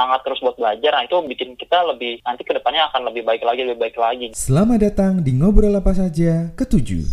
semangat terus buat belajar nah itu bikin kita lebih nanti ke depannya akan lebih baik lagi lebih baik lagi Selamat datang di Ngobrol Apa Saja ketujuh.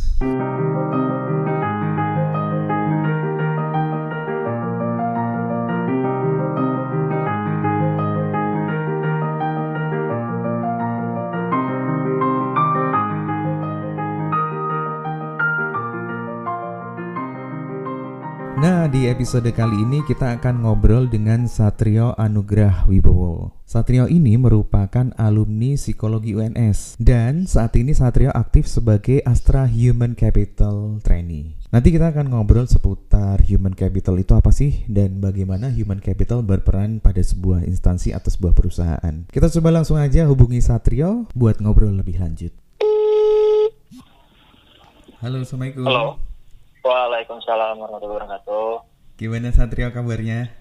Episode kali ini kita akan ngobrol dengan Satrio Anugrah Wibowo. Satrio ini merupakan alumni psikologi UNS dan saat ini Satrio aktif sebagai Astra Human Capital Trainee. Nanti kita akan ngobrol seputar human capital itu apa sih dan bagaimana human capital berperan pada sebuah instansi atau sebuah perusahaan. Kita coba langsung aja hubungi Satrio buat ngobrol lebih lanjut. Halo, Assalamualaikum. halo Waalaikumsalam warahmatullahi wabarakatuh Gimana Satrio kabarnya?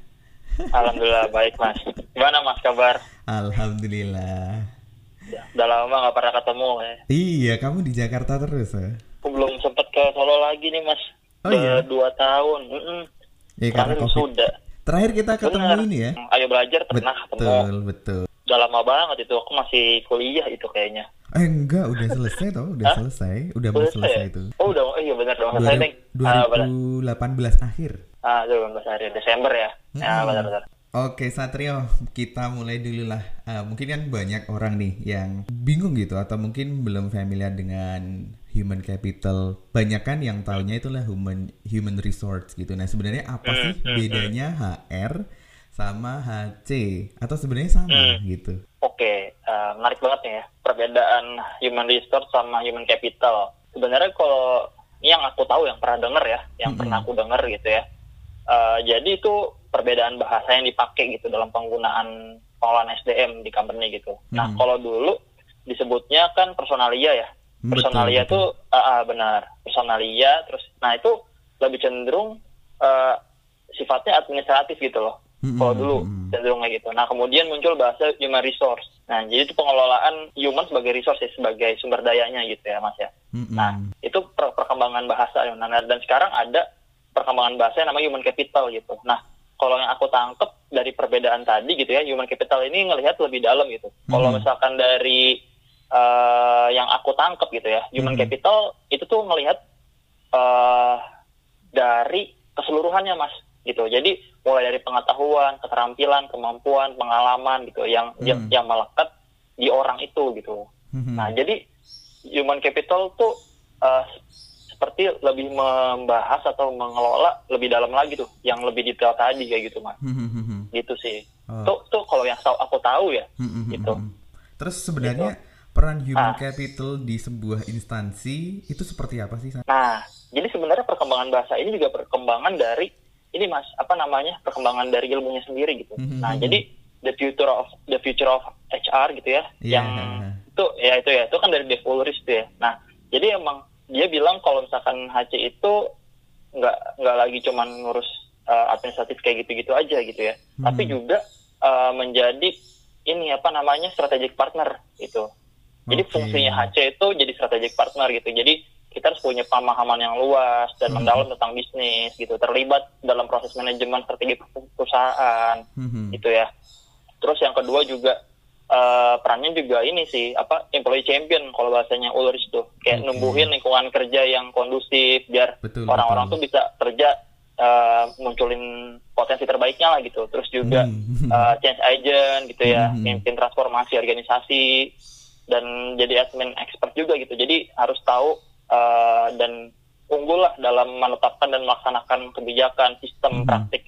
Alhamdulillah baik mas gimana mas kabar Alhamdulillah. ya, udah lama nggak pernah ketemu ya Iya, kamu di Jakarta terus ya? aku belum sempet ke Solo lagi nih mas Oh, iya? dua tahun Mm-mm. Iya, karena Terakhir COVID. sudah Terakhir kita ketemu Bener. ini ya? ayo belajar pernah ketemu Betul, betul. udah lama banget itu aku masih kuliah itu kayaknya Eh enggak, udah selesai toh, udah selesai, udah mau Selesai ya? itu. oh udah oh iya benar dong selesai nih ah, benar 2018 akhir. Ah 12 hari Desember ya ya Mm-mm. benar benar Oke Satrio, kita mulai dulu lah. Ah, mungkin kan banyak orang nih yang bingung gitu atau mungkin belum familiar dengan human capital. Banyak kan yang taunya itulah human human resource gitu. Nah sebenarnya apa sih Hmm, hmm, bedanya HR sama HC atau sebenarnya sama Hmm. gitu? Oke, eh, menarik banget nih ya perbedaan human resource sama human capital. Sebenarnya kalau ini yang aku tahu, yang pernah denger ya, yang Mm-mm. pernah aku denger gitu ya. Eh, jadi itu perbedaan bahasa yang dipakai gitu dalam penggunaan pengelolaan SDM di company gitu. Nah, Mm-mm. kalau dulu disebutnya kan personalia ya. Betul, Personalia betul. itu ah, ah, benar, personalia terus nah itu lebih cenderung eh, sifatnya administratif gitu loh. Mm-mm, Kalau dulu mm-mm. cenderung kayak gitu. Nah kemudian muncul bahasa human resource. Nah jadi itu pengelolaan human sebagai resource ya, sebagai sumber dayanya gitu ya mas ya. Mm-mm. Nah itu per- perkembangan bahasa ya. Nah, dan sekarang ada perkembangan bahasa yang namanya human capital gitu. Nah kalau yang aku tangkep dari perbedaan tadi gitu ya, human capital ini ngelihat lebih dalam gitu. Kalau Mhm. misalkan dari eh, yang aku tangkep gitu ya, human Mhm. capital itu tuh ngelihat eh dari keseluruhannya mas gitu. Jadi mulai dari pengetahuan, keterampilan, kemampuan, pengalaman gitu yang yang, Hmm. yang melekat di orang itu gitu. Mhm. Nah, jadi human capital tuh eh, seperti lebih membahas atau mengelola lebih dalam lagi tuh, yang lebih detail tadi kayak gitu, Mas. Mhm. Gitu sih. Oh. Tuh tuh kalau yang tahu aku tahu ya. Gitu. Terus sebenarnya peran human Ah. capital di sebuah instansi itu seperti apa sih? Nah, jadi sebenarnya perkembangan bahasa ini juga perkembangan dari ini Mas, apa namanya? Perkembangan dari ilmunya sendiri gitu. Nah, jadi the future of the future of HR gitu ya, Iya. yang itu ya itu ya, itu kan dari Dave Ulrich tuh ya. Nah, jadi emang dia bilang kalau misalkan HC itu nggak nggak lagi cuman ngurus uh, administratif kayak gitu-gitu aja gitu ya, Hmm. tapi juga uh, menjadi ini apa namanya strategic partner gitu. Jadi fungsinya HC itu jadi strategic partner gitu. Jadi kita harus punya pemahaman yang luas dan Hmm. mendalam tentang bisnis gitu, terlibat dalam proses manajemen strategi perusahaan Mhm. gitu ya. Terus yang kedua juga eh, perannya juga ini sih apa employee champion kalau bahasanya Ulrich tuh kayak Oke. numbuhin lingkungan kerja yang kondusif biar orang-orang tuh bisa kerja eh, munculin potensi terbaiknya lah gitu. Terus juga Hmm. eh, change agent gitu ya, Hmm. mimpin transformasi organisasi dan jadi admin expert juga gitu. Jadi harus tahu eh, dan unggul lah dalam menetapkan dan melaksanakan kebijakan sistem Mhm. praktik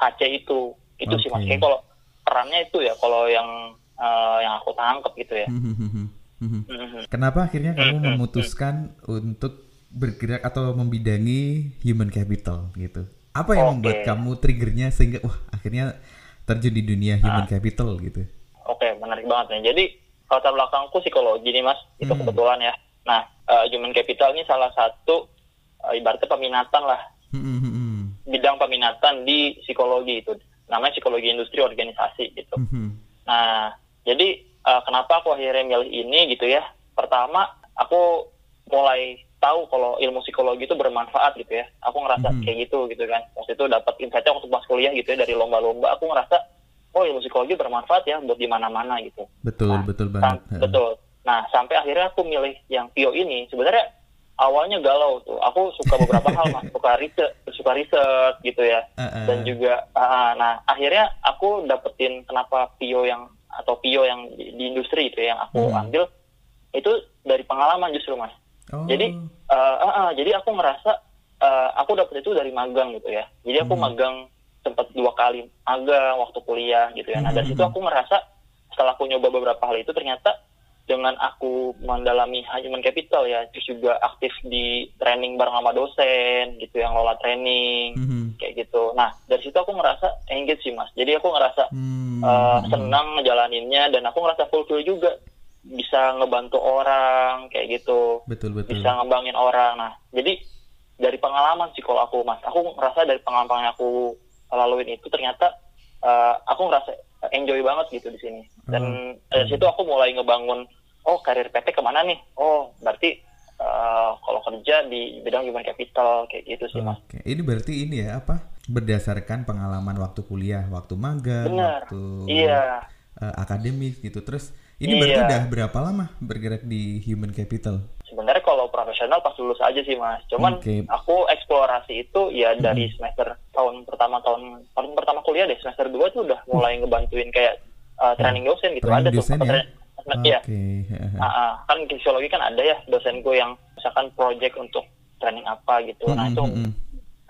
HC itu. Itu sih mas. Kayak kalau perannya itu ya kalau yang eh, yang aku tangkap gitu ya. Mhm. Mhm. Mhm. Kenapa akhirnya kamu Hmm, hmm, memutuskan untuk bergerak atau membidangi human capital gitu? Apa yang Oke. membuat kamu triggernya sehingga wah akhirnya terjun di dunia human Ah. capital gitu? Oke, menarik banget nih. Jadi latar belakangku psikologi nih mas, itu Hmm. kebetulan ya. Nah, eh, human capital ini salah satu eh, ibaratnya peminatan lah. Mhm. bidang peminatan di psikologi itu. Namanya psikologi industri organisasi gitu. Mhm. Nah, jadi eh, kenapa aku akhirnya milih ini gitu ya? Pertama, aku mulai tahu kalau ilmu psikologi itu bermanfaat gitu ya. Aku ngerasa Mhm. kayak gitu gitu kan. Waktu itu dapat insight waktu pas kuliah gitu ya dari lomba-lomba. Aku ngerasa oh ilmu psikologi bermanfaat ya buat di mana-mana gitu. Betul, Nah, betul banget. betul. Nah, sampai akhirnya aku milih yang Pio ini. Sebenarnya awalnya galau tuh. Aku suka beberapa hal, Mas. Suka riset, suka riset gitu ya. Heeh. Dan juga, ah, nah akhirnya aku dapetin kenapa Pio yang atau Pio yang di, di industri itu ya, yang aku Hmm. ambil itu dari pengalaman justru, Mas. Oh, Jadi, eh, ah, ah, jadi aku ngerasa eh, aku dapet itu dari magang gitu ya. Jadi aku Hmm. magang sempat dua kali magang waktu kuliah gitu ya. Nah dari Hmm. situ aku ngerasa setelah aku nyoba beberapa hal itu ternyata dengan aku mendalami human capital ya, terus juga aktif di training bareng sama dosen gitu yang lola training Mhm. kayak gitu. Nah dari situ aku ngerasa engage sih mas. Jadi aku ngerasa Hmm. eh, senang ngejalaninnya dan aku ngerasa fulfill juga bisa ngebantu orang kayak gitu Betul, betul. bisa ngembangin orang. Nah, jadi dari pengalaman sih kalau aku mas, aku ngerasa dari pengalaman yang aku laluin itu ternyata eh, aku ngerasa enjoy banget gitu di sini. Dan Hmm. dari situ aku mulai ngebangun, oh karir PT ke mana nih? Oh berarti eh, kalau kerja di bidang human capital kayak gitu sih mas. Oke, ini berarti ini ya apa? Berdasarkan pengalaman waktu kuliah, waktu magang, Benar. waktu Iya. eh, akademik gitu. Terus ini berarti Iya. udah berapa lama bergerak di human capital? Sebenarnya kalau profesional pas lulus aja sih mas. Cuman Oke. aku eksplorasi itu ya dari semester tahun pertama tahun tahun pertama kuliah deh semester 2 tuh udah mulai ngebantuin kayak uh, training dosen gitu Training ada dosen tuh. ya? Tra- Iya. Oke. heeh. Ah, ah. kan fisiologi kan ada ya dosenku yang misalkan project untuk training apa gitu. Nah Mm, itu mm, mm.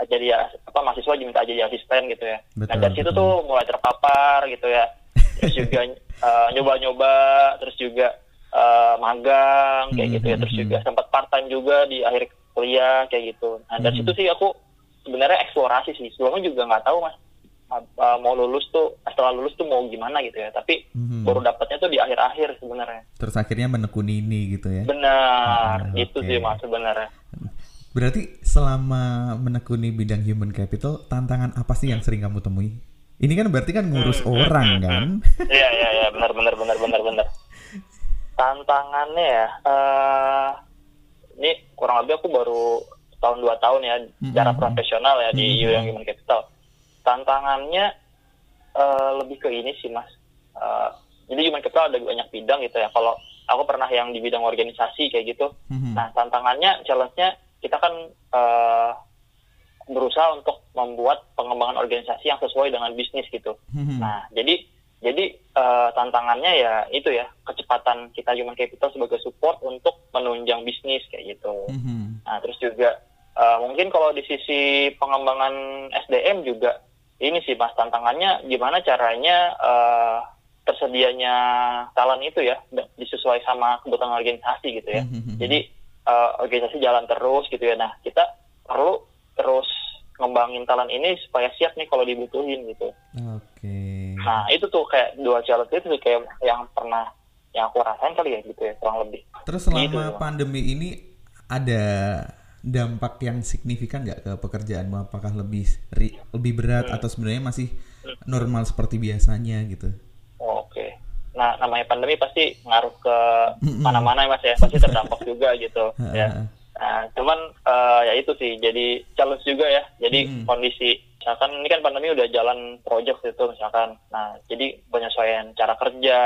jadi ya apa mahasiswa diminta jadi asisten gitu ya. nah Betul, dari situ betul. tuh mulai terpapar gitu ya. Terus juga uh, nyoba-nyoba, terus juga uh, magang kayak Hmm, gitu ya. Terus juga sempat part time juga di akhir kuliah kayak gitu. Nah dari Hmm. situ sih aku sebenarnya eksplorasi sih. Sebelumnya juga nggak tahu mas uh, mau lulus tuh setelah lulus tuh mau gimana gitu ya. Tapi Mhm. baru dapatnya tuh di akhir-akhir sebenarnya. Terus akhirnya menekuni ini gitu ya. Benar, Ah, itu oke. sih mas sebenarnya. Berarti selama menekuni bidang human capital, tantangan apa sih yang sering kamu temui? Ini kan berarti kan ngurus Hmm, orang hmm, kan? Iya iya iya benar benar benar benar benar. Tantangannya ya, eh ini kurang lebih aku baru tahun dua tahun ya secara Mhm. profesional ya di Mhm. UM Human Capital. Tantangannya eh, lebih ke ini sih mas. Eh, jadi Human Capital ada banyak bidang gitu ya. Kalau aku pernah yang di bidang organisasi kayak gitu. Mhm. Nah tantangannya, challenge-nya kita kan eh, berusaha untuk membuat pengembangan organisasi yang sesuai dengan bisnis gitu. Mhm. Nah, jadi jadi eh, tantangannya ya itu ya kecepatan kita human capital sebagai support untuk menunjang bisnis kayak gitu. Mhm. Nah, terus juga eh, mungkin kalau di sisi pengembangan SDM juga ini sih mas tantangannya gimana caranya eh, tersedianya talent itu ya disesuai sama kebutuhan organisasi gitu ya. Mhm. Jadi eh, organisasi jalan terus gitu ya. Nah, kita perlu terus ngembangin talent ini supaya siap nih kalau dibutuhin gitu. Oke. Nah itu tuh kayak dua challenge itu tuh kayak yang pernah yang aku rasain kali ya gitu ya kurang lebih. Terus selama Gitu. pandemi ini ada dampak yang signifikan nggak ke pekerjaanmu? Apakah lebih ri- lebih berat Hmm. atau sebenarnya masih normal seperti biasanya gitu? Oh, Oke. Nah namanya pandemi pasti ngaruh ke mana-mana ya mas ya pasti terdampak juga gitu ya. Nah cuman eh, ya itu sih jadi challenge juga ya. Jadi Mm-mm. kondisi misalkan ini kan pandemi udah jalan project itu misalkan. Nah jadi penyesuaian cara kerja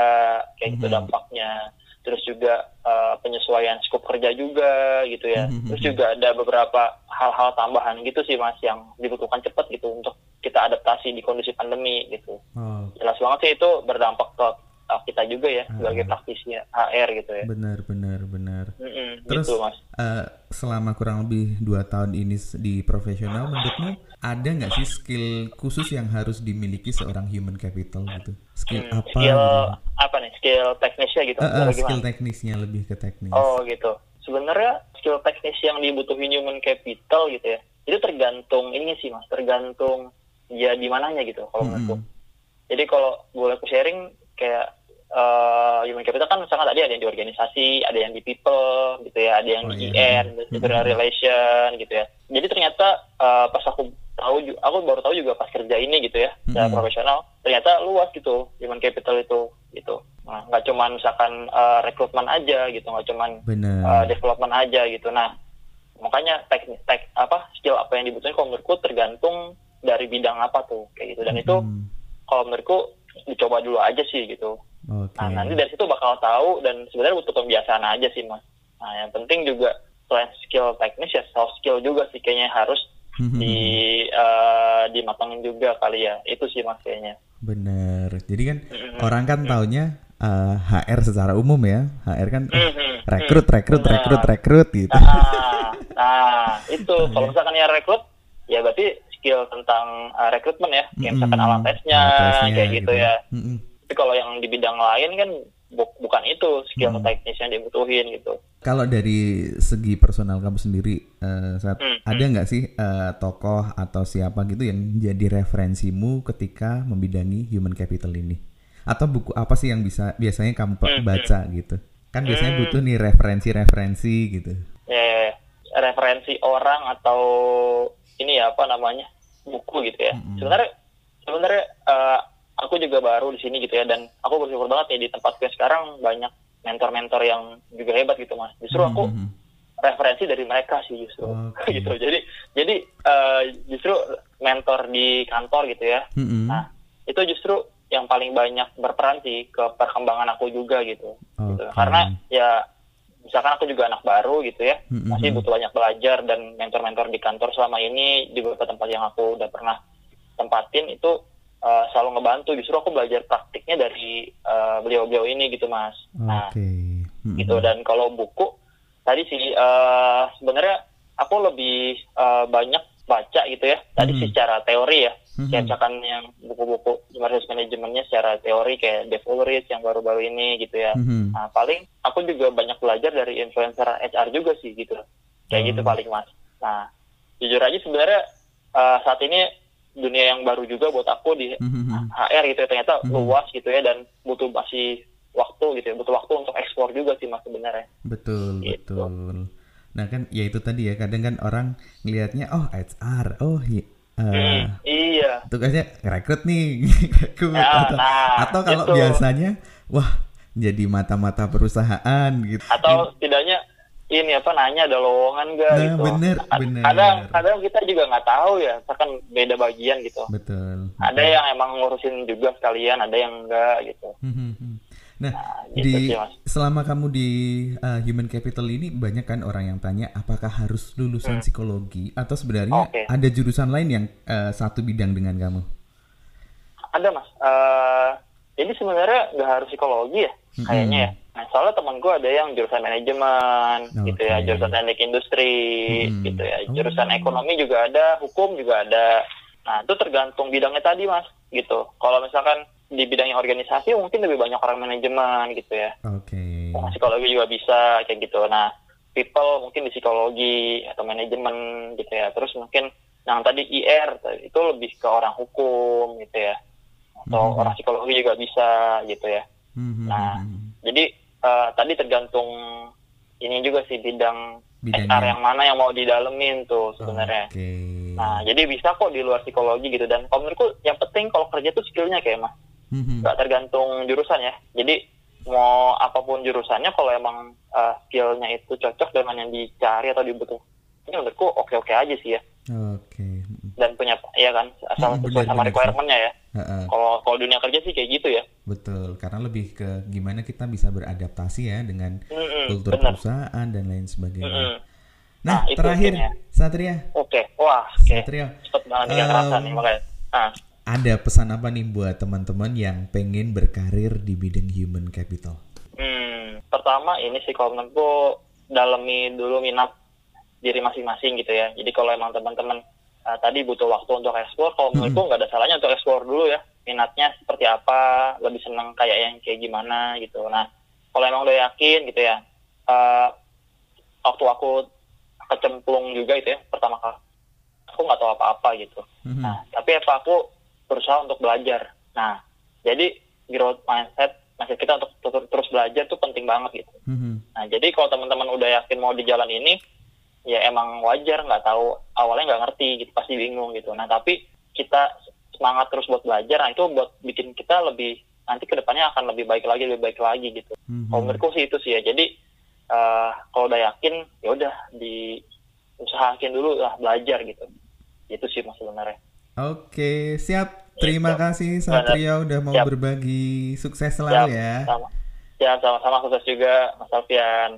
kayak gitu dampaknya. Terus juga eh, penyesuaian skop kerja juga gitu ya. Mhm. Terus juga ada beberapa hal-hal tambahan gitu sih mas yang dibutuhkan cepat gitu untuk kita adaptasi di kondisi pandemi gitu. Oh, Jelas banget sih itu berdampak ke uh, kita juga ya sebagai Ah. praktisi HR gitu ya. benar benar benar. Mm-mm, Terus gitu mas. eh, selama kurang lebih dua tahun ini di profesional, menurutmu ada nggak sih skill khusus yang harus dimiliki seorang human capital gitu? Skill Hmm, apa? skill gitu? apa nih? Skill teknisnya gitu. Eh, atau skill gimana? teknisnya lebih ke teknis. Oh gitu. Sebenarnya skill teknis yang dibutuhin human capital gitu ya. Itu tergantung ini sih mas. Tergantung ya di mananya gitu kalau Mm-mm. menurutku. Jadi kalau boleh aku sharing kayak eh, human capital kan misalnya tadi ada yang di organisasi, ada yang di people gitu ya, ada yang Oh, di iya. IN, internal relation gitu ya. Jadi ternyata eh, pas aku tahu, aku baru tahu juga pas kerja ini gitu ya, secara Mm-mm. profesional, ternyata luas gitu human capital itu gitu. Nah, nggak cuman misalkan eh, rekrutmen aja gitu, nggak cuman uh, Benar. development aja gitu. Nah, makanya teknik tek apa skill apa yang dibutuhin kalau menurutku tergantung dari bidang apa tuh kayak gitu. Dan itu Hmm. kalau menurutku dicoba dulu aja sih gitu. Oke. Nah nanti dari situ bakal tahu dan sebenarnya butuh pembiasaan aja sih mas. Nah yang penting juga selain skill teknis ya soft skill juga sih kayaknya harus di uh, dimatangin juga kali ya. Itu sih mas kayaknya. Bener. Jadi kan orang kan taunya uh, HR secara umum ya. HR kan uh, rekrut, rekrut, rekrut, rekrut gitu. Nah, nah itu kalau misalkan ya rekrut, ya berarti skill tentang uh, rekrutmen ya, kayak misalkan alat tesnya, tesnya kayak gitu, gitu ya. Tapi kalau yang di bidang lain kan bukan itu skill hmm. teknis yang dibutuhin gitu. Kalau dari segi personal kamu sendiri, uh, saat hmm. ada nggak sih uh, tokoh atau siapa gitu yang jadi referensimu ketika membidangi human capital ini? Atau buku apa sih yang bisa biasanya kamu hmm. baca gitu? Kan biasanya hmm. butuh nih referensi-referensi gitu. Ya, ya, ya, referensi orang atau ini ya apa namanya buku gitu ya. Hmm. Sebenarnya sebenarnya uh, aku juga baru di sini gitu ya dan aku bersyukur banget ya di tempat gue sekarang banyak mentor-mentor yang juga hebat gitu mas justru aku mm -hmm. referensi dari mereka sih justru okay. gitu jadi jadi uh, justru mentor di kantor gitu ya mm -hmm. nah itu justru yang paling banyak berperan sih ke perkembangan aku juga gitu, okay. gitu. karena ya misalkan aku juga anak baru gitu ya mm -hmm. masih butuh banyak belajar dan mentor-mentor di kantor selama ini di beberapa tempat yang aku udah pernah tempatin itu uh, selalu ngebantu justru aku belajar praktiknya dari uh, beliau-beliau ini gitu mas nah mm-hmm. gitu dan kalau buku tadi sih uh, sebenarnya aku lebih uh, banyak baca gitu ya tadi mm-hmm. secara teori ya mm-hmm. yang buku-buku resource manajemennya secara teori kayak Dave Ulrich yang baru-baru ini gitu ya mm-hmm. nah paling aku juga banyak belajar dari influencer HR juga sih gitu kayak mm-hmm. gitu oh. paling mas nah jujur aja sebenarnya uh, saat ini dunia yang baru juga buat aku di mm-hmm. HR gitu ya ternyata mm-hmm. luas gitu ya dan butuh masih waktu gitu ya butuh waktu untuk ekspor juga sih mas sebenarnya betul gitu. betul nah kan ya itu tadi ya kadang kan orang ngelihatnya oh HR oh uh, hmm, iya tugasnya rekrut nih rekrut ya, atau, nah, atau kalau itu. biasanya wah jadi mata-mata perusahaan gitu atau setidaknya ini apa nanya ada lowongan gak nah, gitu. bener, bener. Kadang kadang kita juga nggak tahu ya, kan beda bagian gitu. Betul. Ada betul. yang emang ngurusin juga sekalian, ada yang enggak gitu. Hmm, hmm, hmm. Nah, nah gitu di sih, selama kamu di uh, human capital ini banyak kan orang yang tanya apakah harus lulusan hmm. psikologi atau sebenarnya okay. ada jurusan lain yang uh, satu bidang dengan kamu? Ada mas. Uh, jadi sebenarnya nggak harus psikologi ya, hmm. kayaknya ya Nah, soalnya teman gue ada yang jurusan manajemen, okay. gitu ya, jurusan teknik industri, hmm. gitu ya, jurusan oh. ekonomi juga ada, hukum juga ada. Nah, itu tergantung bidangnya tadi, mas, gitu. Kalau misalkan di bidangnya organisasi, mungkin lebih banyak orang manajemen, gitu ya. Oke. Okay. Nah, psikologi juga bisa, kayak gitu. Nah, people mungkin di psikologi atau manajemen, gitu ya. Terus mungkin yang tadi IR itu lebih ke orang hukum, gitu ya. Atau hmm. orang psikologi juga bisa, gitu ya. Hmm. Nah, jadi uh, tadi tergantung ini juga sih bidang Bidangnya. HR yang mana yang mau didalemin tuh sebenarnya. Okay. Nah, jadi bisa kok di luar psikologi gitu dan kalau menurutku yang penting kalau kerja tuh skillnya kayak mah. Mm-hmm. Tergantung jurusan ya. Jadi mau apa pun jurusannya kalau emang uh, skillnya itu cocok dengan yang dicari atau dibutuhkan, ini menurutku oke-oke aja sih ya. Oke. Okay. Dan punya ya kan asal sesuai sama requirementnya ya. Kalau kalau dunia kerja sih kayak gitu ya. Betul, karena lebih ke gimana kita bisa beradaptasi ya dengan mm-hmm, kultur bener. perusahaan dan lain sebagainya. Mm-hmm. Nah, nah terakhir Satria. Oke, okay. wah. Okay. Satria. Cepet banget um, nih makanya. Ah. Ada pesan apa nih buat teman-teman yang pengen berkarir di bidang human capital? Hmm, pertama ini sih kalau menurutku dalami dulu minat diri masing-masing gitu ya. Jadi kalau emang teman-teman uh, tadi butuh waktu untuk eksplor kalau menurutku hmm. nggak ada salahnya untuk eksplor dulu ya minatnya seperti apa lebih senang kayak yang kayak gimana gitu nah kalau emang udah yakin gitu ya uh, waktu aku kecemplung juga itu ya pertama kali aku nggak tahu apa-apa gitu hmm. nah tapi apa aku berusaha untuk belajar nah jadi growth mindset mindset kita untuk terus belajar tuh penting banget gitu. Mm-hmm. Nah jadi kalau teman-teman udah yakin mau di jalan ini, ya emang wajar nggak tahu awalnya nggak ngerti gitu pasti bingung gitu nah tapi kita semangat terus buat belajar nah itu buat bikin kita lebih nanti ke depannya akan lebih baik lagi lebih baik lagi gitu mm-hmm. kalau menurutku sih itu sih ya jadi uh, kalau udah yakin ya udah di usahakin dulu lah belajar gitu itu sih mas sebenarnya oke siap Terima gitu. kasih Satrio udah mau Siap. berbagi. Sukses selalu Siap. ya. Sama. Ya, sama-sama sukses juga Mas Alfian.